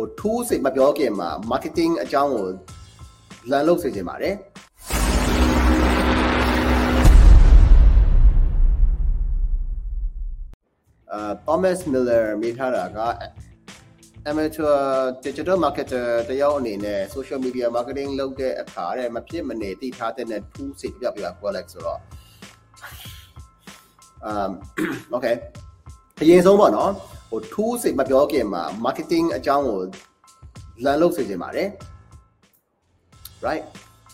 ဟို tool စိတ်မပြောခင်မှာ marketing အကြောင်းကိုလမ်းလုပ်စေချင်ပါတယ်အာ Thomas Miller မိထားတာက amateur digital marketer တယောက်အနေနဲ့ social media marketing လုပ်တဲ့အခါတဲ့မဖြစ်မနေသိထားတဲ့ tool စိတ်ပြပြပြ quality ဆိုတော့ um okay အရင်ဆုံးပေါ့နော် ဟို tool စိတ်မပြောခင်မှာ marketing အကြောင်းကိုလမ်းလုပ်စေချင်ပါတယ် right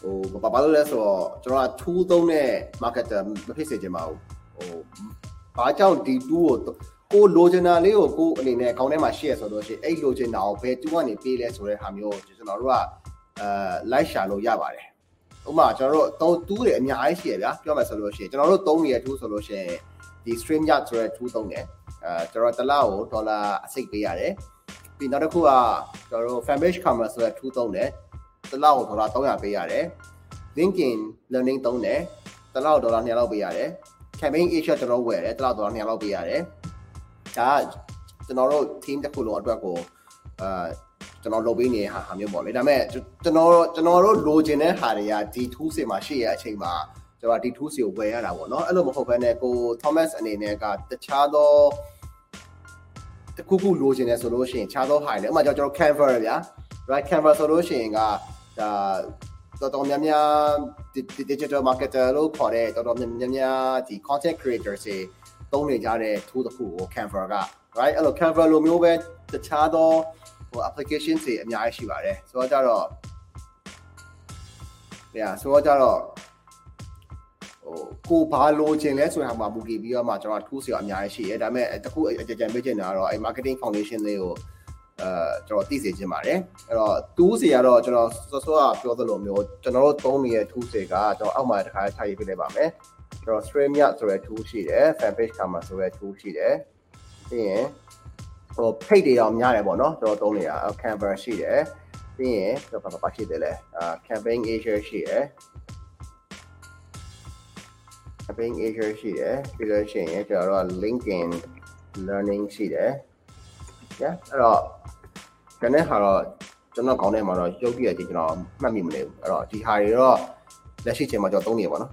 ဟိုဘာဘာလို့လဲဆိုတော့ကျွန်တော်က tool သုံးတဲ့ marketer မဖြစ်စေချင်ပါဘူးဟိုဘာကြောင့်ဒီ tool ကိုကိုလိုချင်တာလေးကိုကိုအနေနဲ့အကောင့်ထဲမှာ share ဆိုလို့ရှိရင်အဲ့လိုချင်တာကိုဘယ် tool ကနေပေးလဲဆိုတဲ့ဟာမျိုးကျွန်တော်တို့ကအဲ like ရှာလို့ရပါတယ်ဥပမာကျွန်တော်တို့သုံး tool တွေအများကြီးရှိရဗျာပြောမယ်ဆိုလို့ရှိရင်ကျွန်တော်တို့သုံးနေတဲ့ tool ဆိုလို့ရှိရင်ဒီ stream yard ဆိုတဲ့ tool သုံးတယ် အဲကျွန်တော်တစ်လောက်ကိုဒေါ်လာအစိတ်ပေးရတယ်ပြီးနောက်တစ်ခုကကျွန်တော်တို့ fan page camera ဆိုတဲ့ tool သုံးတယ်တစ်လောက်ကိုဒေါ်လာ300ပေးရတယ် LinkedIn learning သုံးတယ်တစ်လောက်ဒေါ်လာ200လောက်ပေးရတယ် campaign asia ကျွန်တော်ဝယ်တယ်တစ်လောက်ဒေါ်လာ200လောက်ပေးရတယ်ဒါကျွန်တော်တို့ team တစ်ခုလုံးအတွက်ကိုအာကျွန်တော်လုပ်ပေးနေတဲ့ဟာဟာမျိုးပေါ့လေဒါပေမဲ့ကျွန်တော်ကျွန်တော်တို့လိုချင်တဲ့ဟာတွေကဒီ tool စင်မှာရှိရအချိန်မှာ ကျွန်တော်ဒီ tool စီကိုဝယ်ရတာပေါ့နော်အဲ့လိုမဟုတ်ဘဲနဲ့ကို Thomas အနေနဲ့ကတခြားသောတခုခုလိုချင်တယ်ဆိုလို့ရှိရင်ခြားသောဟာတွေဥပမာကျွန်တော် Canva ဗျာ right Canva ဆိုလို့ရှိရင်ကဒါတော်တော်များများ digital marketer လို့ခေါ်တဲ့တော်တော်များများဒီ content creator တွေသုံးနေကြတဲ့ tool တစ်ခုကို Canva က right အဲ့လို Canva လိုမျိုးပဲတခြားသောဟို application တွေအများကြီးရှိပါတယ်ဆိုတော့ကြတော့ yeah ဆိုတော့ကြတော့ ဟိုကိုဘာလိုချင်လဲဆိုတာမှာမူတည်ပြီးတော့မှကျွန်တော် tools တွေအများကြီးရှိတယ်ဒါပေမဲ့တခုအကြံပေးချင်တာကတော့အဲ marketing foundation လေးကိုအဲကျွန်တော်သိစေချင်ပါတယ်အဲ့တော့ tools တွေကတော့ကျွန်တော်စောစောကပြောသလိုမျိုးကျွန်တော်တို့သုံးနေတဲ့ tools တွေကကျွန်တော်အောက်မှာတစ်ခါထားရေးပေးလိုက်ပါမယ်ကျွန်တော် stream yard ဆိုတဲ့ tool ရှိတယ် fan page camera ဆိုတဲ့ tool ရှိတယ်ပြီးရင်ဟို page တွေတော့များတယ်ပေါ့နော်ကျွန်တော်သုံးနေတာ canva ရှိတယ်ပြီးရင်ကျွန်တော်ဘာရှိတယ်လဲအာ campaign asia ရှိတယ် campaign asia ရှိတယ်ပြီးလို့ရှိရင်ကျွန်တော်တို့ linkedin learning ရှိတယ် yeah အဲ့တော့ကျွန်တော်ဟာတော့ကျွန်တော်ကောင်းထဲမှာတော့ရုပ်ပြည့်ရချင်းကျွန်တော်မှတ်မိမနေဘူးအဲ့တော့ဒီဟာတွေတော့လက်ရှိချိန်မှာကျွန်တော်သုံးနေရပါတော့